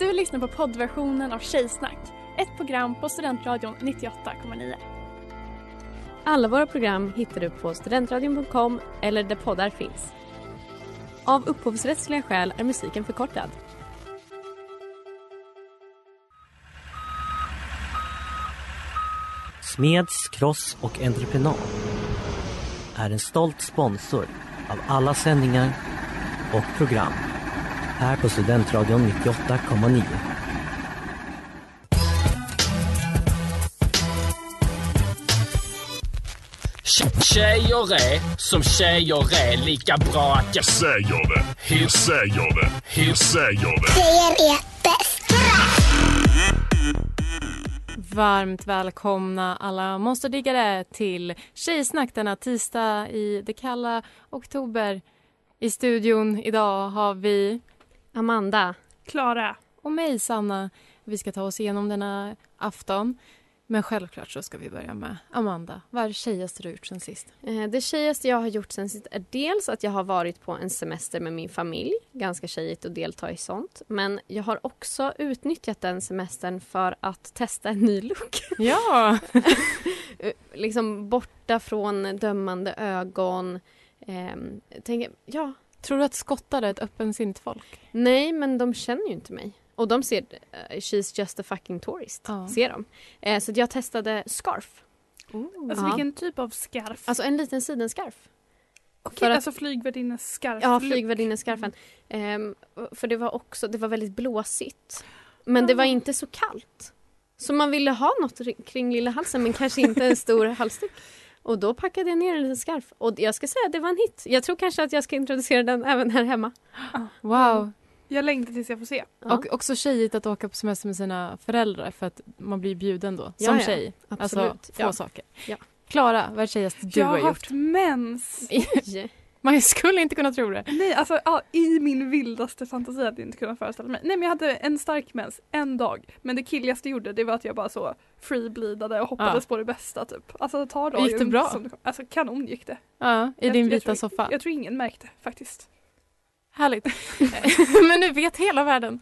Du lyssnar på poddversionen av Tjejsnack, ett program på Studentradion 98,9. Alla våra program hittar du på studentradion.com eller där poddar finns. Av upphovsrättsliga skäl är musiken förkortad. Smeds, Cross och Entreprenad är en stolt sponsor av alla sändningar och program här på Studentradion 98,9. Tjejer är som tjejer är lika bra att jag säger det. Jag säger det. Jag säger det. Tjejer är bäst. Varmt välkomna alla monsterdiggare till Tjejsnack denna tisdag i det kalla oktober. I studion idag har vi Amanda. Klara. och mig, Sanna. Vi ska ta oss igenom denna afton. Men självklart så ska vi börja med Amanda. Vad är det tjejigaste du har gjort sen sist? Eh, Det tjejigaste jag har gjort sen sist är dels att jag har varit på en semester med min familj. Ganska tjejigt att delta i sånt. Men jag har också utnyttjat den semestern för att testa en ny look. Ja! Eh, liksom borta från dömande ögon. Tänker, ja, Tror du att skottar är ett öppensinnigt folk? nej men de känner ju inte mig. Och de ser, eh, she's just a fucking tourist, Ja. ser de. Eh, så jag testade scarf. Alltså Ja. vilken typ av scarf? Alltså en liten sidenscarf. Okej, för att- alltså flygvärdinnes scarf. Ja, flygvärdinnescarfen. Ehm, för det var också, det var väldigt blåsigt. Men det var inte så kallt. Så man ville ha något ri- kring lilla halsen men kanske inte en stor halsduk. Och då packade jag ner en liten scarf. Och jag ska säga att det var en hit. Jag tror kanske att jag ska introducera den även här hemma. Wow! Jag längtar tills jag får se. Ja, Och också tjejigt att åka på semester med sina föräldrar för att man blir bjuden då. Som ja. tjej. absolut. Alltså två ja. saker. Ja. Klara, vad är det tjejigaste du jag har har gjort? haft mens. Man skulle inte kunna tro det. Nej, alltså ja, i min vildaste fantasi hade jag inte kunnat föreställa mig. Nej men jag hade en stark mens, en dag. Men det killigaste jag gjorde det var att jag bara så freebleedade och hoppades på det bästa typ. Alltså ta dagen Gick det bra? som. Alltså kanon gick det. Ja, i Jag- din jag vita tror- soffa. Jag tror ingen märkte faktiskt. Härligt. Men nu vet hela världen.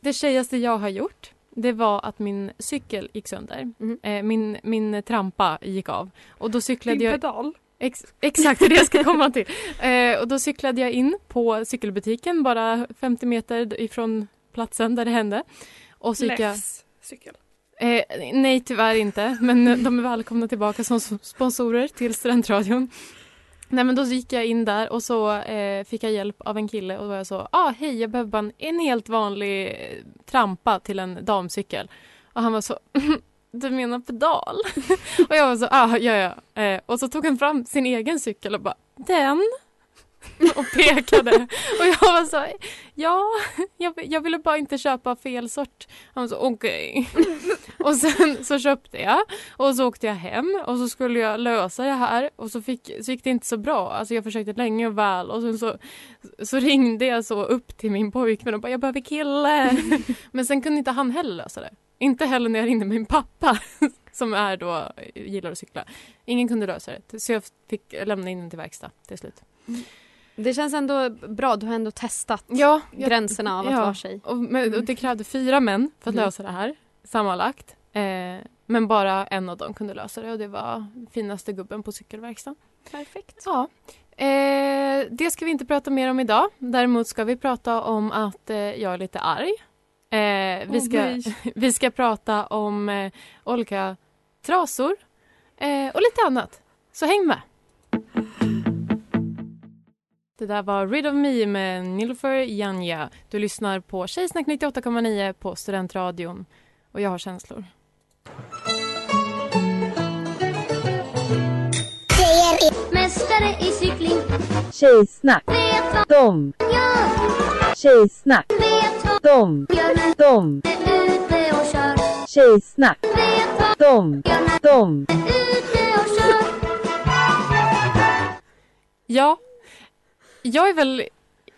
Det tjejigaste jag har gjort det var att min cykel gick sönder. Mhm. Eh, min, min trampa gick av. Och då cyklade Din jag... pedal. Ex, exakt, det är det jag ska komma till. Eh, och då cyklade jag in på cykelbutiken bara 50 meter ifrån platsen där det hände. Och så gick jag... Cykel. Eh, nej, tyvärr inte. Men de är välkomna tillbaka som sponsorer till Studentradion. Nej, men då gick jag in där och så eh, fick jag hjälp av en kille och då var jag så, ah, hej, jag behöver bara en, en helt vanlig trampa till en damcykel. Och han var så, du menar pedal? och jag var så, ah, ja, ja. Eh, och så tog han fram sin egen cykel och bara, den? och pekade. Och jag var så, ja, jag, jag ville bara inte köpa fel sort. Han var så, okej. och sen så köpte jag och så åkte jag hem och så skulle jag lösa det här och så, fick, så gick det inte så bra. Alltså jag försökte länge och väl och sen så, så ringde jag så upp till min pojkvän och bara, jag behöver kille. Men sen kunde inte han heller lösa det. Inte heller när jag ringde min pappa som är då, gillar att cykla. Ingen kunde lösa det. Så jag fick lämna in den till verkstad till slut. Det känns ändå bra, du har ändå testat Ja, gränserna av att ja. vara tjej. Och, men, och det krävde fyra män för att Mm. lösa det här sammanlagt. Eh, men bara en av dem kunde lösa det och det var finaste gubben på cykelverkstaden. Perfekt. Ja. Eh, det ska vi inte prata mer om idag. Däremot ska vi prata om att eh, jag är lite arg. Eh, vi, ska, vi ska prata om eh, olika trasor eh, och lite annat. Så häng med! Det där var Rid of Me med Nilfer Janja. Du lyssnar på Tjejsnack 98,9 på Studentradion. Och jag har känslor. Mästare i cykling, Tjejsnack, vet vad jag tjejsnack, och kör. tjejsnack, och kör. Ja, jag är väl...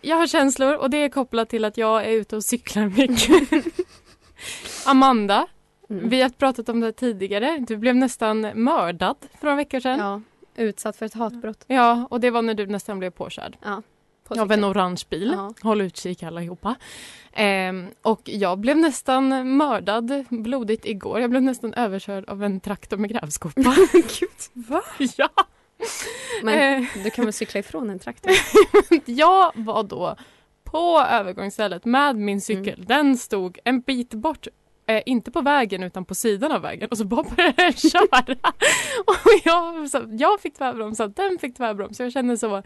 Jag har känslor och det är kopplat till att jag är ute och cyklar mycket. Amanda, Mm. vi har pratat om det här tidigare. Du blev nästan mördad för några veckor sedan. Ja. Ja, utsatt för ett hatbrott. och det var när du nästan blev påkörd. Ja. På av en cykeln. orange bil. Ja. Håll utkik allihopa. Ehm, och jag blev nästan mördad blodigt igår. Jag blev nästan överkörd av en traktor med grävskopa. Va? ja! Men Eh. du kan väl cykla ifrån en traktor? Jag var då på övergångsstället med min cykel. Mm. Den stod en bit bort. Eh, inte på vägen utan på sidan av vägen och så bara började den köra. och jag, så, jag fick tvärbromsa, den fick tvärbromsa. Jag kände så,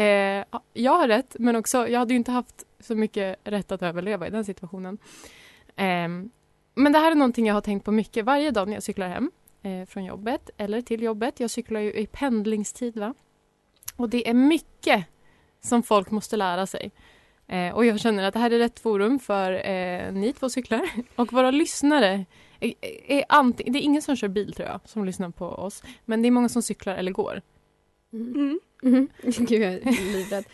eh, jag har rätt men också jag hade ju inte haft så mycket rätt att överleva i den situationen. Eh, men det här är någonting jag har tänkt på mycket varje dag när jag cyklar hem eh, från jobbet eller till jobbet. Jag cyklar ju i pendlingstid va. Och det är mycket som folk måste lära sig. Eh, och jag känner att det här är rätt forum för eh, ni två cyklar och våra lyssnare. Är, är anting- det är ingen som kör bil tror jag som lyssnar på oss. Men det är många som cyklar eller går. Mm. Mm. Mm. Gud, jag är livrädd.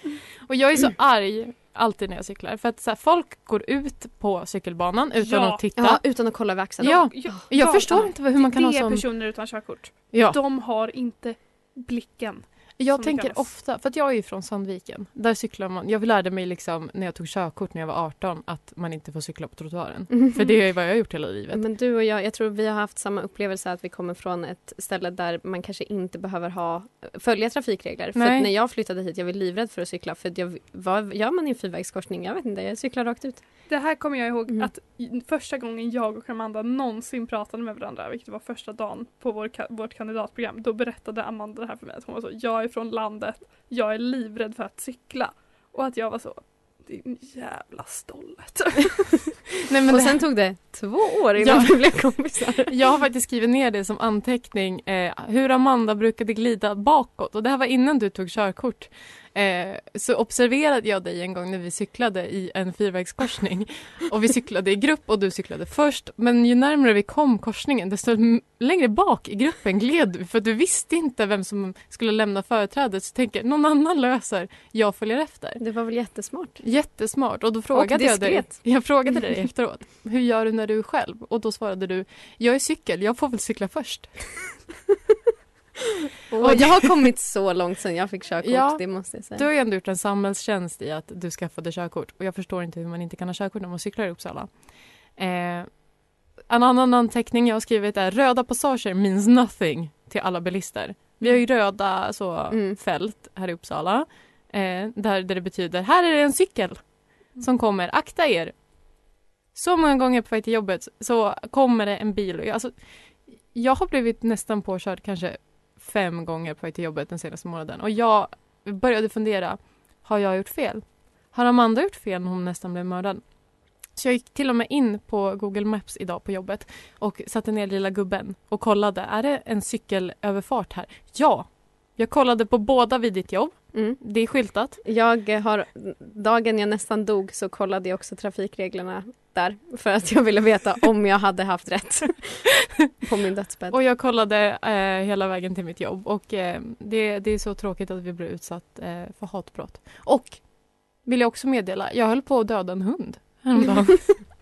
Och jag är så arg alltid när jag cyklar. För att så här, folk går ut på cykelbanan utan Ja. att titta. Ja, utan att kolla över axeln. Ja, Jag, jag förstår inte hur man kan det ha är sån... personer utan körkort. Ja. De har inte blicken. Jag tänker kallas. ofta, för att jag är ju från Sandviken. Där cyklar man. Jag lärde mig liksom när jag tog körkort när jag var 18 att man inte får cykla på trottoaren. Mm. För det är vad jag har gjort hela livet. Men du och jag, jag tror vi har haft samma upplevelse att vi kommer från ett ställe där man kanske inte behöver ha, följa trafikregler. För Nej. att när jag flyttade hit, jag var livrädd för att cykla. För att jag, vad gör man i en fyrvägskorsning? Jag vet inte, jag cyklar rakt ut. Det här kommer jag ihåg Mm. att första gången jag och Amanda någonsin pratade med varandra, vilket var första dagen på vår, vårt kandidatprogram, då berättade Amanda det här för mig. Att hon var så, jag är från landet, jag är livrädd för att cykla. Och att jag var så, din jävla stollet. Nej, men och sen tog det två år innan vi blev kompisar. Jag har faktiskt skrivit ner det som anteckning, eh, hur Amanda brukade glida bakåt. Och det här var innan du tog körkort. Eh, så observerade jag dig en gång när vi cyklade i en fyrvägskorsning. Och vi cyklade i grupp och du cyklade först. Men ju närmare vi kom korsningen desto längre bak i gruppen gled du. För du visste inte vem som skulle lämna företrädet. Så tänker någon annan löser, jag följer efter. Det var väl jättesmart. Jättesmart. Och då frågade jag dig, jag frågade dig efteråt, hur gör du när du är själv? Och då svarade du, jag är cykel, jag får väl cykla först. Och jag har kommit så långt sen jag fick körkort, Ja. det måste jag säga. Du har ju ändå gjort en samhällstjänst i att du skaffade körkort. Och jag förstår inte hur man inte kan ha körkort när man cyklar i Uppsala. Eh, en annan anteckning jag har skrivit är röda passager means nothing till alla bilister. Vi har ju röda så, Mm. fält här i Uppsala. Eh, där, där det betyder, här är det en cykel som kommer, akta er. Så många gånger på väg till jobbet så kommer det en bil. Och jag, alltså, jag har blivit nästan påkörd kanske fem gånger på väg till jobbet den senaste månaden. Och jag började fundera, har jag gjort fel? Har Amanda gjort fel när hon nästan blev mördad? Så jag gick till och med in på Google Maps idag på jobbet och satte ner lilla gubben och kollade, är det en cykelöverfart här? Ja! Jag kollade på båda vid ditt jobb. Mm. Det är skyltat. Jag har, dagen jag nästan dog så kollade jag också trafikreglerna där för att jag ville veta om jag hade haft rätt på min dödsbädd. Och jag kollade eh, hela vägen till mitt jobb och eh, det, det är så tråkigt att vi blev utsatt eh, för hatbrott. Och vill jag också meddela, jag höll på att döda en hund häromdagen.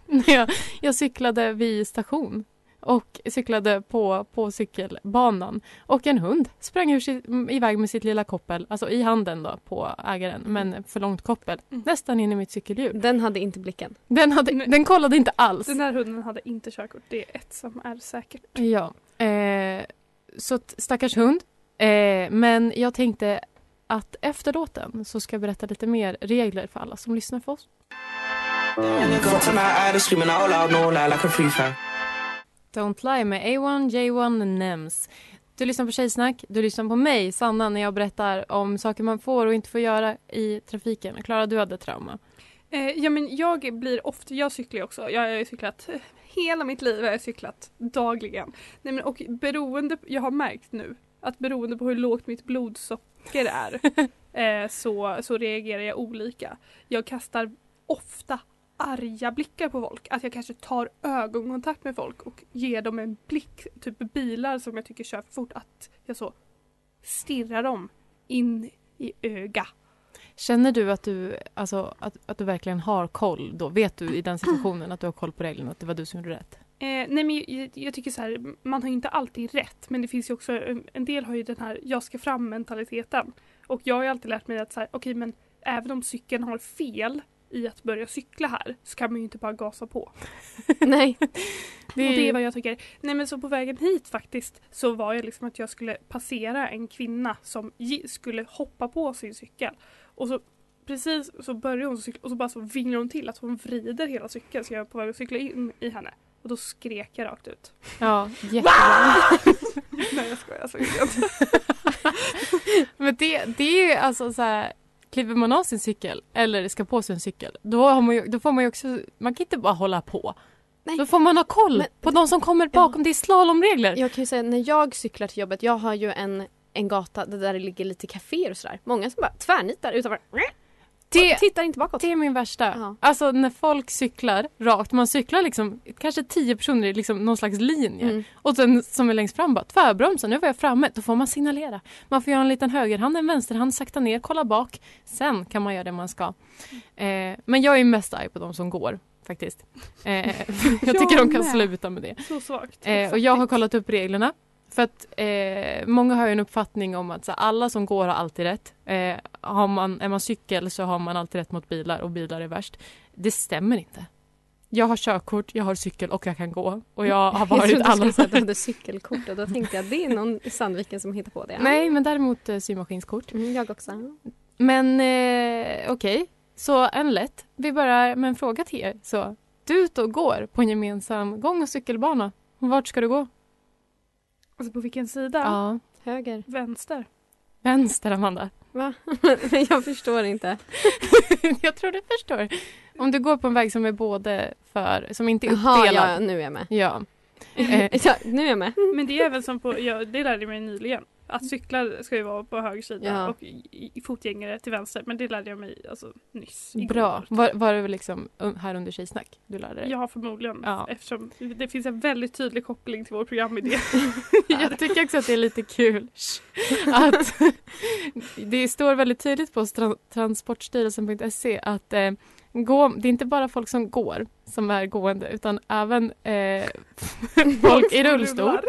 Jag, jag cyklade vid station och cyklade på, på cykelbanan och en hund sprang ur sitt, iväg med sitt lilla koppel, alltså i handen då på ägaren, men för långt koppel, Mm. nästan in i mitt cykelhjul. Den hade inte blicken. Den, hade, Nej. den kollade inte alls. Den här hunden hade inte körkort, det är ett som är säkert. Ja, eh, så stackars hund. Eh, men jag tänkte att efter låten så ska jag berätta lite mer regler för alla som lyssnar på oss. Don't lie med A1, J1, Nems. Du lyssnar på Tjejsnack, du lyssnar på mig, Sanna, när jag berättar om saker man får och inte får göra i trafiken. Klara, du hade trauma. Eh, ja men jag blir ofta, jag cyklar ju också, jag har cyklat hela mitt liv har jag cyklat dagligen. Nej, men, och beroende, jag har märkt nu att beroende på hur lågt mitt blodsocker är eh, så, så reagerar jag olika. Jag kastar ofta arga blickar på folk. Att jag kanske tar ögonkontakt med folk och ger dem en blick, typ bilar som jag tycker kör för fort, att jag så stirrar dem in i öga. Känner du att du, alltså, att, att du verkligen har koll då? Vet du i den situationen att du har koll på reglerna, att det var du som gjorde rätt? Eh, nej men jag, jag tycker så här, man har ju inte alltid rätt men det finns ju också, en, del har ju den här jag ska fram mentaliteten. Och jag har ju alltid lärt mig att så här, okej men även om cykeln har fel i att börja cykla här så kan man ju inte bara gasa på. Nej. Det Och det är är, vad jag tycker. Nej men så på vägen hit faktiskt så var jag liksom att jag skulle passera en kvinna som skulle hoppa på sin cykel. Och så precis så börjar hon cykla och så bara så vinglar hon till att hon vrider hela cykeln så jag är på väg att cykla in i henne. Och då skrek jag rakt ut. ja, jättebra. Nej jag skojar, jag inte. Men det, det är alltså så här, kliver man av sin cykel eller ska på sig en cykel, då, man då får man ju också, man kan inte bara hålla på. Nej. Då får man ha koll Men- på de som kommer bakom, det är slalomregler. Jag kan ju säga när jag cyklar till jobbet, jag har ju en, en gata där det ligger lite kaféer och sådär. Många som bara tvärnitar utanför. Det- Och tittar inte bakåt. Det är min värsta. Ja. Alltså när folk cyklar rakt, man cyklar liksom kanske tio personer i liksom någon slags linje Mm. och sen som är längst fram bara tvärbromsa, nu var jag framme. Då får man signalera. Man får göra en liten högerhand, en vänsterhand, sakta ner, kolla bak. Sen kan man göra det man ska. Eh, men jag är mest arg på de som går faktiskt. Eh, jag tycker de kan sluta med det. Så svagt. Eh, och jag har kollat upp reglerna. För att eh, många har ju en uppfattning om att så, alla som går har alltid rätt. Eh, har man, är man cykel så har man alltid rätt mot bilar och bilar är värst. Det stämmer inte. Jag har körkort, jag har cykel och jag kan gå. Och jag har Jag varit trodde du alla... säga att du hade cykelkort och då tänkte jag det är någon i Sandviken som hittar på det. Nej, men däremot eh, symaskinskort. Mm, jag också. Men eh, okej, så en lätt. Vi börjar med en fråga till er. Så, du är ute och går på en gemensam gång och cykelbana. Vart ska du gå? Alltså på vilken sida? Ja. Höger. Vänster. Vänster, Amanda. Va? Men jag förstår inte. jag tror du förstår. Om du går på en väg som är både för, som inte är Jaha, uppdelad. ja, nu är jag med. Ja. Eh, Ja, nu är jag med. Men det är även som på, ja, det lärde jag mig nyligen. Att cyklar ska ju vara på höger sida Ja. och i, i fotgängare till vänster. Men det lärde jag mig alltså, nyss. igår. bra. Var, var det liksom un- här under tjejsnack du lärde dig? Ja, förmodligen. Ja. Eftersom det finns en väldigt tydlig koppling till vår programidé. Jag tycker också att det är lite kul att det står väldigt tydligt på tra- transportstyrelsen.se att eh, gå, det är inte bara folk som går som är gående utan även eh, folk i rullstol.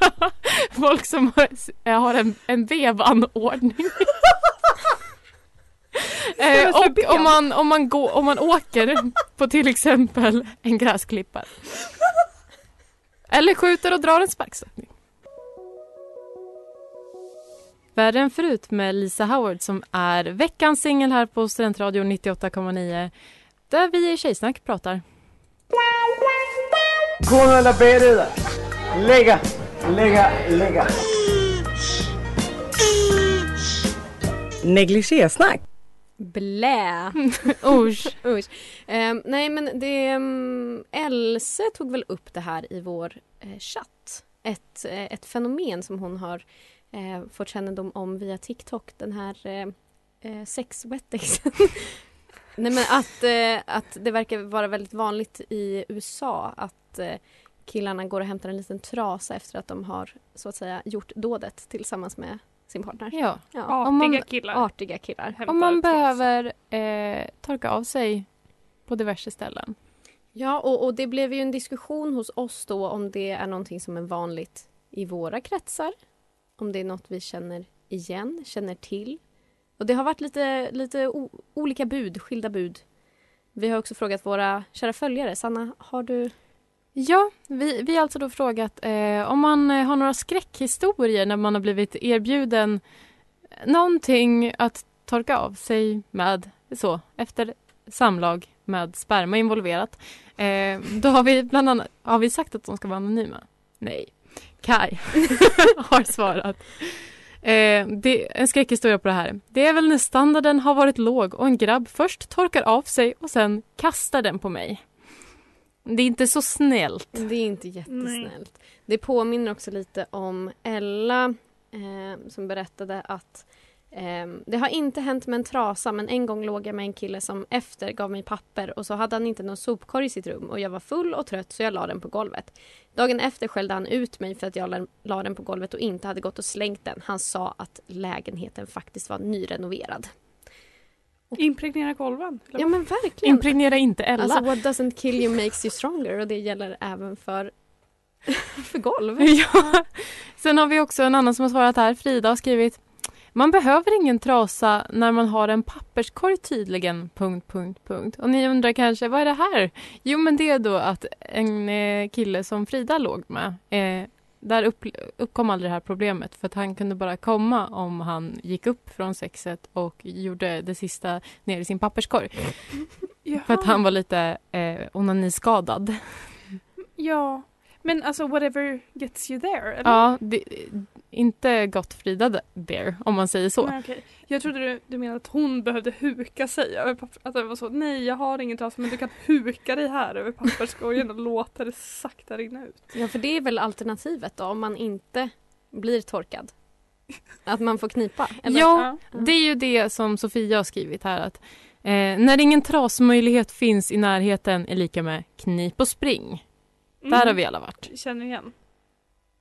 Ja, folk som har, eh, har en, en vevanordning. eh, och om man, om, man går, om man åker på till exempel en gräsklippare. Eller skjuter och drar en sparkstötning. Värre än förut med Lisa Howard som är veckans singel här på Studentradion 98,9 där vi i Tjejsnack pratar. Gå nu alla bereda. Lägga, lägga, lägga. Negligésnack. Blä! Usch. Usch. Ehm, nej men det, um, Else tog väl upp det här i vår eh, chatt. Ett, eh, ett fenomen som hon har eh, fått kännedom om via TikTok. Den här eh, eh, sexwettexen. nej men att, eh, att det verkar vara väldigt vanligt i USA att eh, killarna går och hämtar en liten trasa efter att de har så att säga gjort dådet tillsammans med sin partner. Ja. Ja. Artiga Om man- killar. Artiga killar. hämtar Om man behöver eh, torka av sig på diverse ställen. Ja, och, och det blev ju en diskussion hos oss då om det är någonting som är vanligt i våra kretsar. Om det är något vi känner igen, känner till. Och det har varit lite, lite o, olika bud, skilda bud. Vi har också frågat våra kära följare. Sanna, har du... Ja, vi, vi har alltså då frågat eh, om man eh, har några skräckhistorier när man har blivit erbjuden eh, någonting att torka av sig med så efter samlag med sperma involverat. Eh, då har vi bland annat har vi sagt att de ska vara anonyma. Nej. Kai har svarat. Eh, det, en skräckhistoria på det här. Det är väl när standarden har varit låg och en grabb först torkar av sig och sen kastar den på mig. Det är inte så snällt. Det är inte jättesnällt. Det påminner också lite om Ella eh, som berättade att eh, det har inte hänt med en trasa men en gång låg jag med en kille som efter gav mig papper och så hade han inte någon sopkorg i sitt rum och jag var full och trött så jag la den på golvet. Dagen efter skällde han ut mig för att jag la, den på golvet och inte hade gått och slängt den. Han sa att lägenheten faktiskt var nyrenoverad. Impregnera golven. Ja men verkligen. Impregnera inte Ella. Alltså what doesn't kill you makes you stronger och det gäller även för, för golv. Ja. Sen har vi också en annan som har svarat här. Frida har skrivit Man behöver ingen trasa när man har en papperskorg tydligen. Punkt, punkt, punkt. Och ni undrar kanske, vad är det här? Jo, men det är då att en eh, kille som Frida låg med, eh, där upp, uppkom aldrig det här problemet för att han kunde bara komma om han gick upp från sexet och gjorde det sista ner i sin papperskorg. För att han var lite eh, onaniskadad. Ja, men alltså whatever gets you there, eller? Ja, det, inte gott Frida there, om man säger så. Nej, okej. Jag trodde du, du menade att hon behövde huka sig över papper. Att det var så, nej jag har ingen trasa men du kan huka dig här över papperskorgen och låta det sakta rinna ut. Ja, för det är väl alternativet då om man inte blir torkad? Att man får knipa? Eller? Ja, det är ju det som Sofia har skrivit här att eh, när ingen trasmöjlighet finns i närheten är lika med knip och spring. Där Mm. har vi alla varit. Känner igen.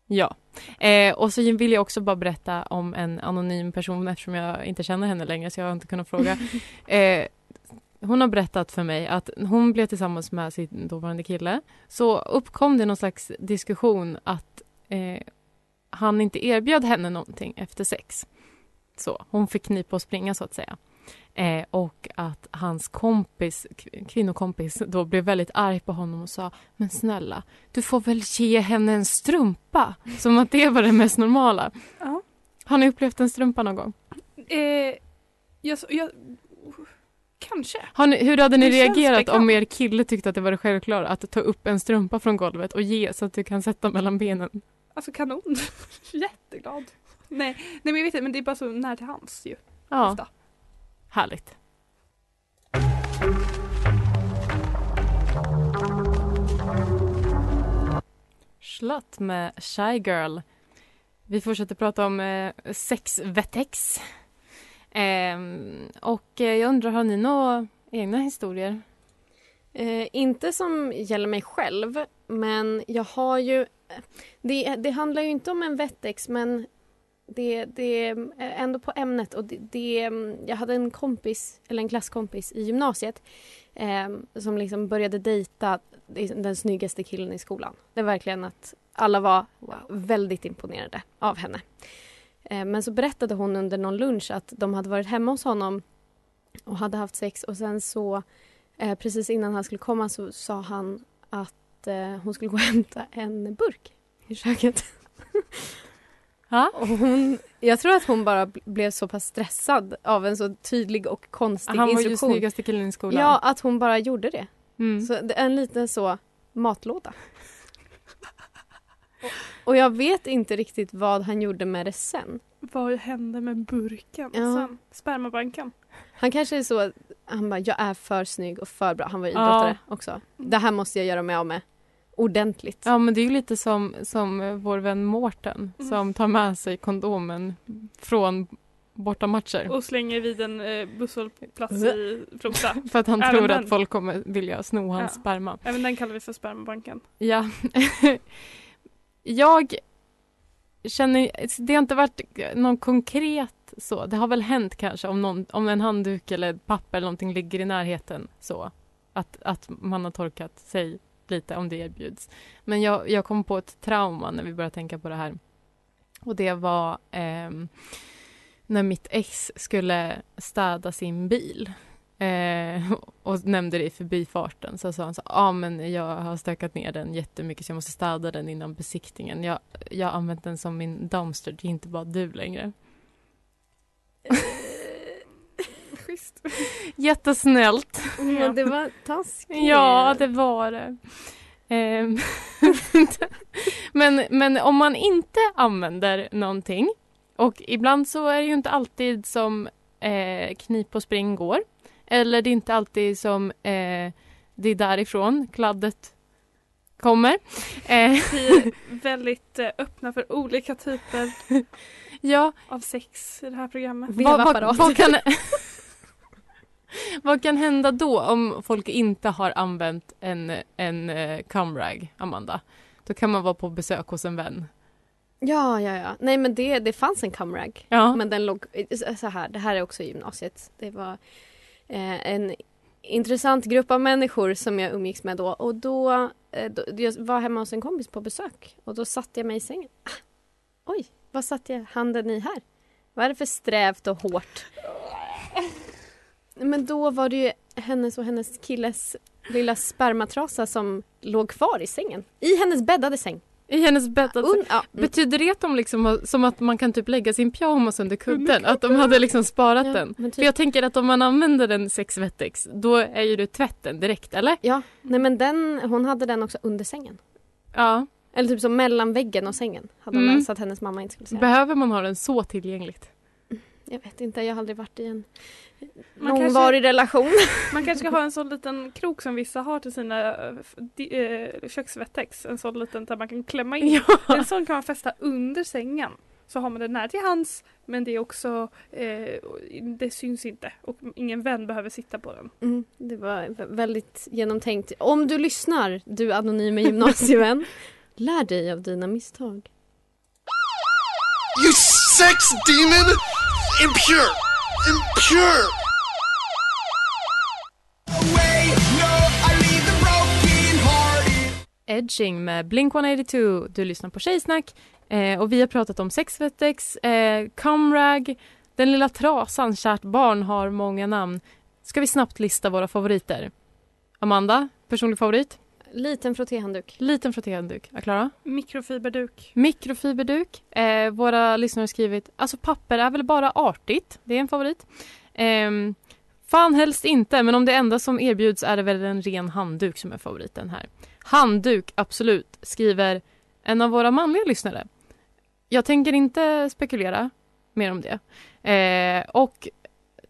Ja. Eh, och så vill jag också bara berätta om en anonym person eftersom jag inte känner henne längre så jag har inte kunnat fråga. Eh, hon har berättat för mig att hon blev tillsammans med sin dåvarande kille. Så uppkom det någon slags diskussion att eh, han inte erbjöd henne någonting efter sex. Så hon fick knipa och springa så att säga. Eh, och att hans kompis, kvinnokompis då blev väldigt arg på honom och sa Men snälla, du får väl ge henne en strumpa? Som att det var det mest normala. Ja. Har ni upplevt en strumpa någon gång? Eh, jag, jag, kanske. Ni, hur hade ni Det reagerat om er kille tyckte att det var det självklara att ta upp en strumpa från golvet och ge så att du kan sätta mellan benen? Alltså kanon. Jätteglad. Nej, nej men jag vet inte men det är bara så nära till hands ju. Ja, Ofta härligt. Slott med Shy Girl. Vi fortsätter prata om eh, sexvetex. Ehm, och eh, jag undrar, har ni några egna historier? Eh, inte som gäller mig själv, men jag har ju... Det, det handlar ju inte om en vettex, men det, det är ändå på ämnet. Och det, det, jag hade en kompis, eller en klasskompis i gymnasiet eh, som liksom började dejta den snyggaste killen i skolan. Det är verkligen att alla var väldigt imponerade av henne. Eh, men så berättade hon under någon lunch att de hade varit hemma hos honom och hade haft sex och sen så Eh, precis innan han skulle komma så sa han att eh, hon skulle gå och hämta en burk i köket. Ja. Och hon, jag tror att hon bara bl- blev så pass stressad av en så tydlig och konstig Han var ju instruktion. snyggaste killen i skolan. Ja, att hon bara gjorde det. Mm. Så det är en liten så matlåda. Och- jag vet inte riktigt vad han gjorde med det sen. Vad hände med burken Ja. sen? Spermabanken? Han kanske är så att han bara, jag är för snygg och för bra. Han var idrottare också. Det här måste jag göra mig av med ordentligt. Ja men det är ju lite som, som eh, vår vän Mårten Mm. som tar med sig kondomen från bortamatcher. Och slänger vid en eh, busshållplats i Flosa. För att han Även tror den. att folk kommer vilja sno hans Ja. sperma. Även den kallar vi för spermabanken. Ja. jag känner, det har inte varit någon konkret så. Det har väl hänt kanske om, någon, om en handduk eller papper eller någonting ligger i närheten så. Att, att man har torkat sig lite om det erbjuds. Men jag, jag kom på ett trauma när vi började tänka på det här. Och det var eh, när mitt ex skulle städa sin bil. Eh, och nämnde det i förbifarten. Så sa han så ja ah, men jag har stökat ner den jättemycket så jag måste städa den innan besiktningen. Jag, jag har använt den som min dumpster, det är inte bara du längre. Schysst. Jättesnällt. Men det var taskigt. Ja, det var det. Ehm, men, men om man inte använder någonting och ibland så är det ju inte alltid som eh, knip och spring går. Eller det är inte alltid som eh, det är därifrån kladdet kommer. Eh, Vi är väldigt eh, öppna för olika typer ja, av sex i det här programmet. vad, vad, Vevapparat. vad, kan, vad kan hända då om folk inte har använt en, en eh, cumrag, Amanda? Då kan man vara på besök hos en vän. Ja, ja, ja. Nej men det, det fanns en cumrag. Ja. Men den låg så här, det här är också gymnasiet. Det var eh, en intressant grupp av människor som jag umgicks med då. Och då, eh, då, jag var hemma hos en kompis på besök och då satte jag mig i sängen. Ah, oj, vad satte jag handen i här? Vad är det för strävt och hårt? Men då var det ju hennes och hennes killes lilla spermatrasa som låg kvar i sängen. I hennes bäddade säng. I hennes bäddade Un- ja. mm. Betyder det att de liksom har, som att man kan typ lägga sin pyjamas under kudden? Att de hade liksom sparat Ja, den? men För typ, jag tänker att om man använder den sexvettex då är ju det tvätten direkt eller? ja, nej men den, hon hade den också under sängen. Ja. Eller typ som mellan väggen och sängen. Hade Mm. den så att hennes mamma inte skulle se. Behöver man ha den så tillgängligt? Jag vet inte, jag har aldrig varit i en Man långvarig relation. Man kanske ska ha en sån liten krok som vissa har till sina eh, f- di- eh, köksvettex. En sån liten där man kan klämma in. Ja. En sån kan man fästa under sängen. Så har man den nära till hands men det är också, eh, det syns inte och ingen vän behöver sitta på den. Mm, det var vä- väldigt genomtänkt. Om du lyssnar, du anonyma gymnasievän, lär dig av dina misstag. You sex demon! Impure! Impure! Edging med Blink-182. Du lyssnar på Tjejsnack eh, och vi har pratat om sexvettex, eh, comrag, den lilla trasan, kärt barn har många namn. Ska vi snabbt lista våra favoriter? Amanda, personlig favorit? Liten frottéhandduk. Liten frottéhandduk. Ja, Klara? Mikrofiberduk. Mikrofiberduk. Eh, våra lyssnare har skrivit, alltså papper är väl bara artigt. Det är en favorit. Ehm, fan helst inte, men om det enda som erbjuds är det väl en ren handduk som är favoriten här. Handduk, absolut, skriver en av våra manliga lyssnare. Jag tänker inte spekulera mer om det. Eh, och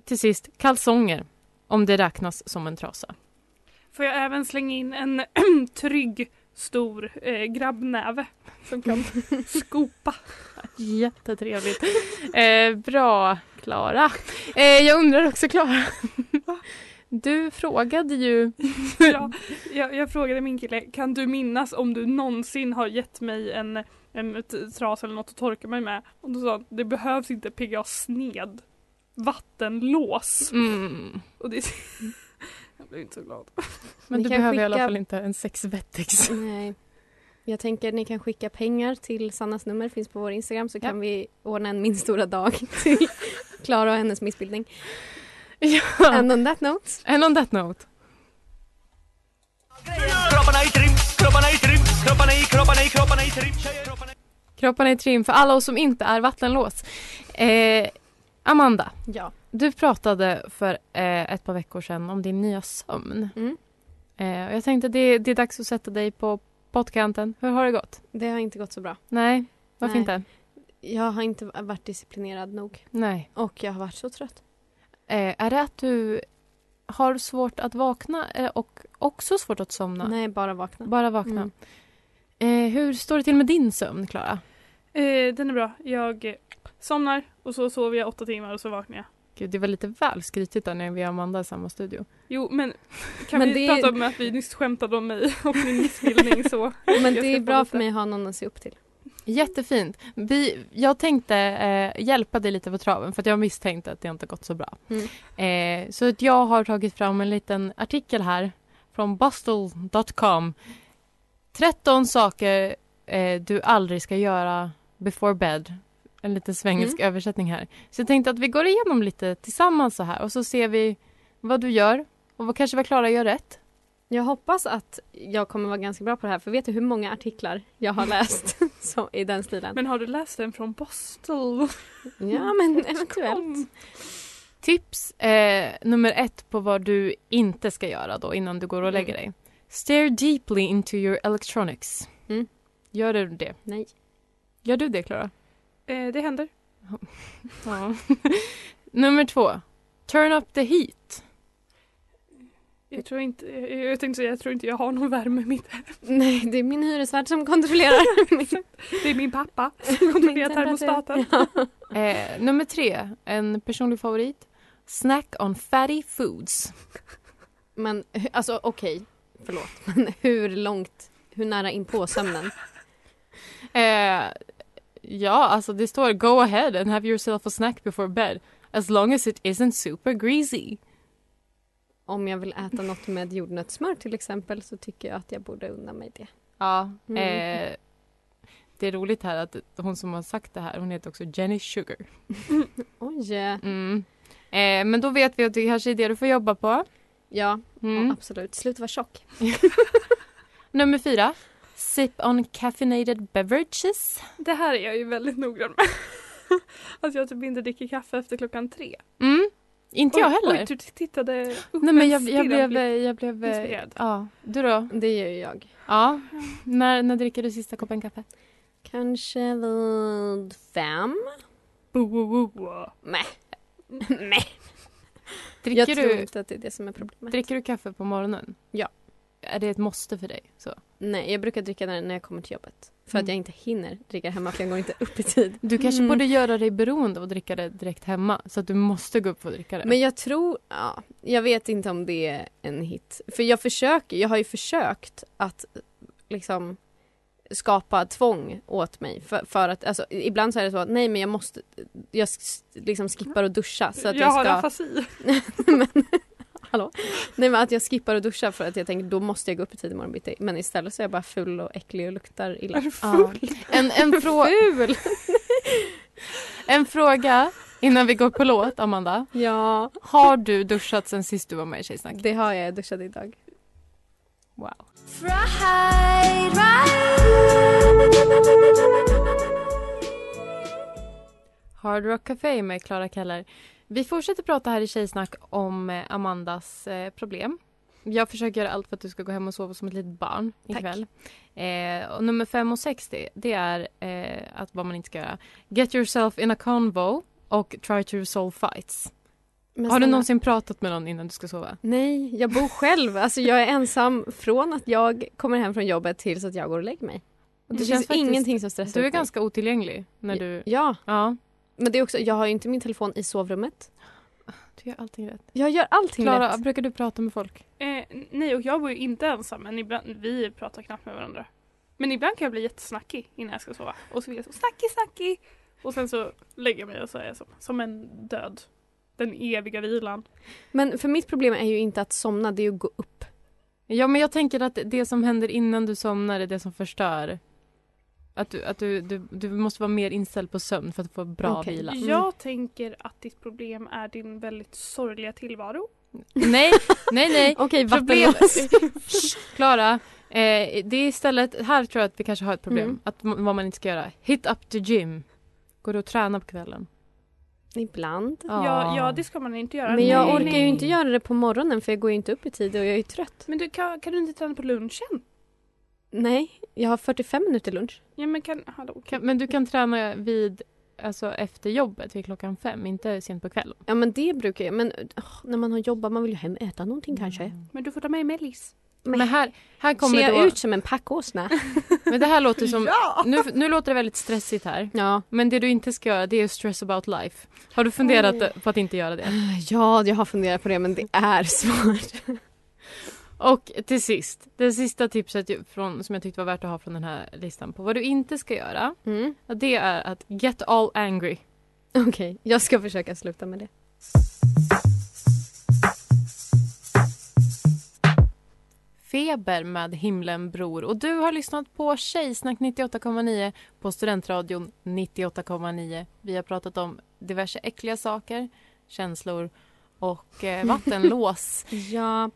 till sist, kalsonger, om det räknas som en trasa. Får jag även slänga in en trygg stor eh, grabbnäve som kan skopa. Jättetrevligt. Eh, bra, Klara. Eh, jag undrar också, Klara. Du frågade ju... Ja, jag, jag frågade min kille, kan du minnas om du någonsin har gett mig en, en tras eller något att torka mig med? Och då sa han, det behövs inte PGA sned. Vattenlås. Mm. Och det, jag blev inte så glad. Men Ni du behöver i alla skicka- fall inte en sexvettex. Nej. Jag tänker ni kan skicka pengar till Sannas nummer, finns på vår Instagram så kan vi ordna en min stora dag till Klara och hennes missbildning. Ja. And on that note. And on that note. Kropparna i trim, kropparna i trim, kropparna i, kropparna i, kropparna i trim, tjejer, kropparna i Kropparna i trim för alla oss som inte är vattenlås. Eh, Amanda, Ja. du pratade för eh, ett par veckor sedan om din nya sömn. Mm. Eh, och jag tänkte det, det är dags att sätta dig på pottkanten. Hur har det gått? Det har inte gått så bra. Nej, varför Nej. inte? Jag har inte varit disciplinerad nog Nej. och jag har varit så trött. Eh, är det att du har svårt att vakna eh, och också svårt att somna? Nej, bara vakna. Bara vakna. Mm. Eh, hur står det till med din sömn, Klara? Eh, den är bra. Jag somnar och så sover jag åtta timmar och så vaknar jag. Gud, det var lite väl skrytigt där när vi och Amanda i samma studio. Jo men kan Men vi det- prata om att vi nyss skämtade om mig och min missbildning så. Men det är bra lite- för mig att ha någon att se upp till. Jättefint. Vi, jag tänkte eh, hjälpa dig lite på traven för att jag misstänkte att det inte gått så bra. Mm. Eh, så att jag har tagit fram en liten artikel här från bustle.com. 13 saker eh, du aldrig ska göra before bed. En liten svengelsk Mm. översättning här. Så jag tänkte att vi går igenom lite tillsammans så här och så ser vi vad du gör och vad kanske vad Klara gör rätt. Jag hoppas att jag kommer vara ganska bra på det här för vet du hur många artiklar jag har läst så, i den stilen? Men har du läst den från Boston? Ja men eventuellt. Tips eh, nummer ett på vad du inte ska göra då innan du går och lägger dig. Stare deeply into your electronics. Mm. Gör du det? Nej. Gör du det, Klara? Eh, det händer. Ja. nummer två. Turn up the heat. Jag tror inte, jag, tänkte säga, jag tror inte jag har någon värme i mitt hem. Nej, det är min hyresvärd som kontrollerar. min- Det är min pappa som kontrollerar termostaten. Ja. Eh, nummer tre. En personlig favorit. Snack on fatty foods. Men alltså okej, förlåt. Men hur långt, hur nära in på sömnen? Eh, ja, alltså det står go ahead and have yourself a snack before bed. As long as it isn't super greasy. Om jag vill äta något med jordnötssmör till exempel så tycker jag att jag borde unna mig det. Ja, Mm. eh, det är roligt här att hon som har sagt det här, hon heter också Jenny Sugar. Oj. Mm. Eh, men då vet vi att det kanske är det du får jobba på. Ja, Mm. ja, absolut. Sluta vara tjock. Nummer fyra. Sip on caffeinated beverages. Det här är jag ju väldigt noggrann med. att jag typ inte dricker kaffe efter klockan tre. Mm. Inte jag heller. Oj, du tittade upp Nej men jag, jag blev, jag blev, eh, Inspirerad. ja. Du då? Det gör ju jag. Ja. När, när dricker du sista koppen kaffe? Kanske vid fem? Bo, bo, bo. Nej. Nej. Dricker Jag tror du, inte att det är det som är problemet. dricker du kaffe på morgonen? Ja. Är det ett måste för dig? Så. Nej, jag brukar dricka den när jag kommer till jobbet. För Mm. att jag inte hinner dricka hemma för jag går inte upp i tid. Du kanske Mm. borde göra dig beroende av att dricka det direkt hemma. Så att du måste gå upp och dricka det. Men jag tror, ja, jag vet inte om det är en hit. För jag försöker, jag har ju försökt att liksom skapa tvång åt mig. För, för att, alltså, ibland så är det så att nej men jag måste, jag liksom skippar att duscha. Så att jag jag, har ska, afasi. men, hallå? Nej men att jag skippar att duscha för att jag tänker då måste jag gå upp i tid imorgon bitti. Men istället så är jag bara full och äcklig och luktar illa. Ja. En, en, frå Ful! en fråga innan vi går på låt, Amanda. Ja, Har du duschat sen sist du var med i Tjejsnack? det har jag. Jag duschade idag. Wow. Hard Rock Café med Clara Keller. Vi fortsätter prata här i Tjejsnack om eh, Amandas eh, problem. Jag försöker göra allt för att du ska gå hem och sova som ett litet barn ikväll. Eh, och nummer fem och sex det, det är eh, att vad man inte ska göra. Get yourself in a convo och try to resolve fights. Men Har du någonsin pratat med någon innan du ska sova? Nej, jag bor själv. Alltså jag är ensam från att jag kommer hem från jobbet tills att jag går och lägger mig. Och det, Det känns faktiskt- ingenting som stressar Du är ganska otillgänglig när du... Ja, Ja, men det är också, jag har ju inte min telefon i sovrummet. du gör allting rätt. Jag gör allting Klara, rätt. brukar du prata med folk? Eh, nej, och jag bor ju inte ensam men ibland, vi pratar knappt med varandra. Men ibland kan jag bli jättesnackig innan jag ska sova. Och så blir jag så snackig, snackig. Och sen så lägger jag mig och så är jag som, som en död. Den eviga vilan. Men för mitt problem är ju inte att somna, det är att gå upp. Ja, men jag tänker att det som händer innan du somnar är det som förstör. Att du, att du, du, du måste vara mer inställd på sömn för att få bra Okej. vila. Jag tänker att ditt problem är din väldigt sorgliga tillvaro. Nej, nej, nej. Okej, Problem- Klara, eh, det är istället, här tror jag att vi kanske har ett problem. Mm. Att, vad man inte ska göra. Hit up the gym. Går du och tränar på kvällen? Ibland. Ja, ja, det ska man inte göra. Men jag Nej, orkar nej. ju inte göra det på morgonen för jag går ju inte upp i tid och jag är ju trött. Men du, kan, kan du inte träna på lunchen? Nej, jag har 45 minuter lunch. Ja men kan, hallå. Kan, men du kan träna vid, alltså efter jobbet vid klockan fem, inte sent på kvällen. Ja men det brukar jag, men åh, när man har jobbat man vill ju hem äta någonting kanske. Men du får ta med Mellis. Men här, här kommer Ser jag då... ut som en packåsna? Men det här låter som... Ja! Nu, nu låter det väldigt stressigt här. ja. Men det du inte ska göra det är stress about life. Har du funderat Oj. på att inte göra det? Ja, jag har funderat på det men det är svårt. Och till sist, det sista tipset från, som jag tyckte var värt att ha från den här listan på vad du inte ska göra. Mm. Det är att get all angry. Okej, jag ska försöka sluta med det. Feber med himlen bror. Och du har lyssnat på Tjejsnack 98,9 på Studentradion 98,9. Vi har pratat om diverse äckliga saker, känslor och eh, vattenlås. Ja,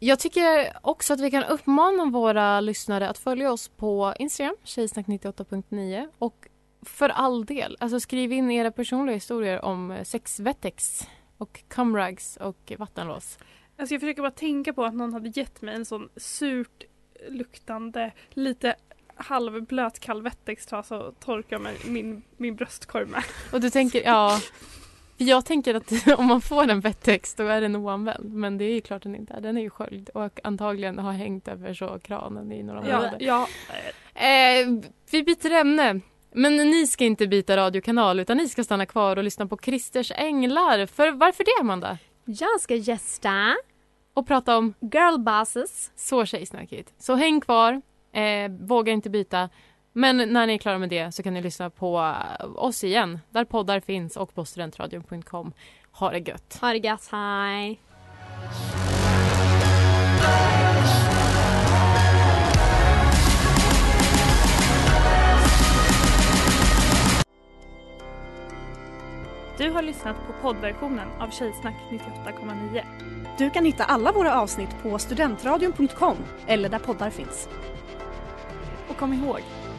Jag tycker också att vi kan uppmana våra lyssnare att följa oss på Instagram, tjejsnack98.9 och för all del, alltså skriv in era personliga historier om eh, sexvettex och cumrags och vattenlås. Alltså jag försöker bara tänka på att någon hade gett mig en sån surt luktande, lite halvblöt kall wettextrasa och torka med min, min bröstkorg med. Och du tänker, ja, jag tänker att om man får en vettex då är den oanvänd. Men det är ju klart den inte är. Den är ju sköljd och antagligen har hängt över så kranen i några Ja, månader. ja, Eh, vi byter ämne. Men ni ska inte byta radiokanal utan ni ska stanna kvar och lyssna på Christers Änglar. För varför det Amanda? jag ska gästa Och prata om girlbosses. så tjejsnackigt. Så häng kvar, eh, våga inte byta. Men när ni är klara med det så kan ni lyssna på eh, oss igen där poddar finns och på studentradion.com. Ha det gött! Ha det gött, hej! Du har lyssnat på poddversionen av Tjejsnack 98,9. Du kan hitta alla våra avsnitt på studentradion.com eller där poddar finns. Och kom ihåg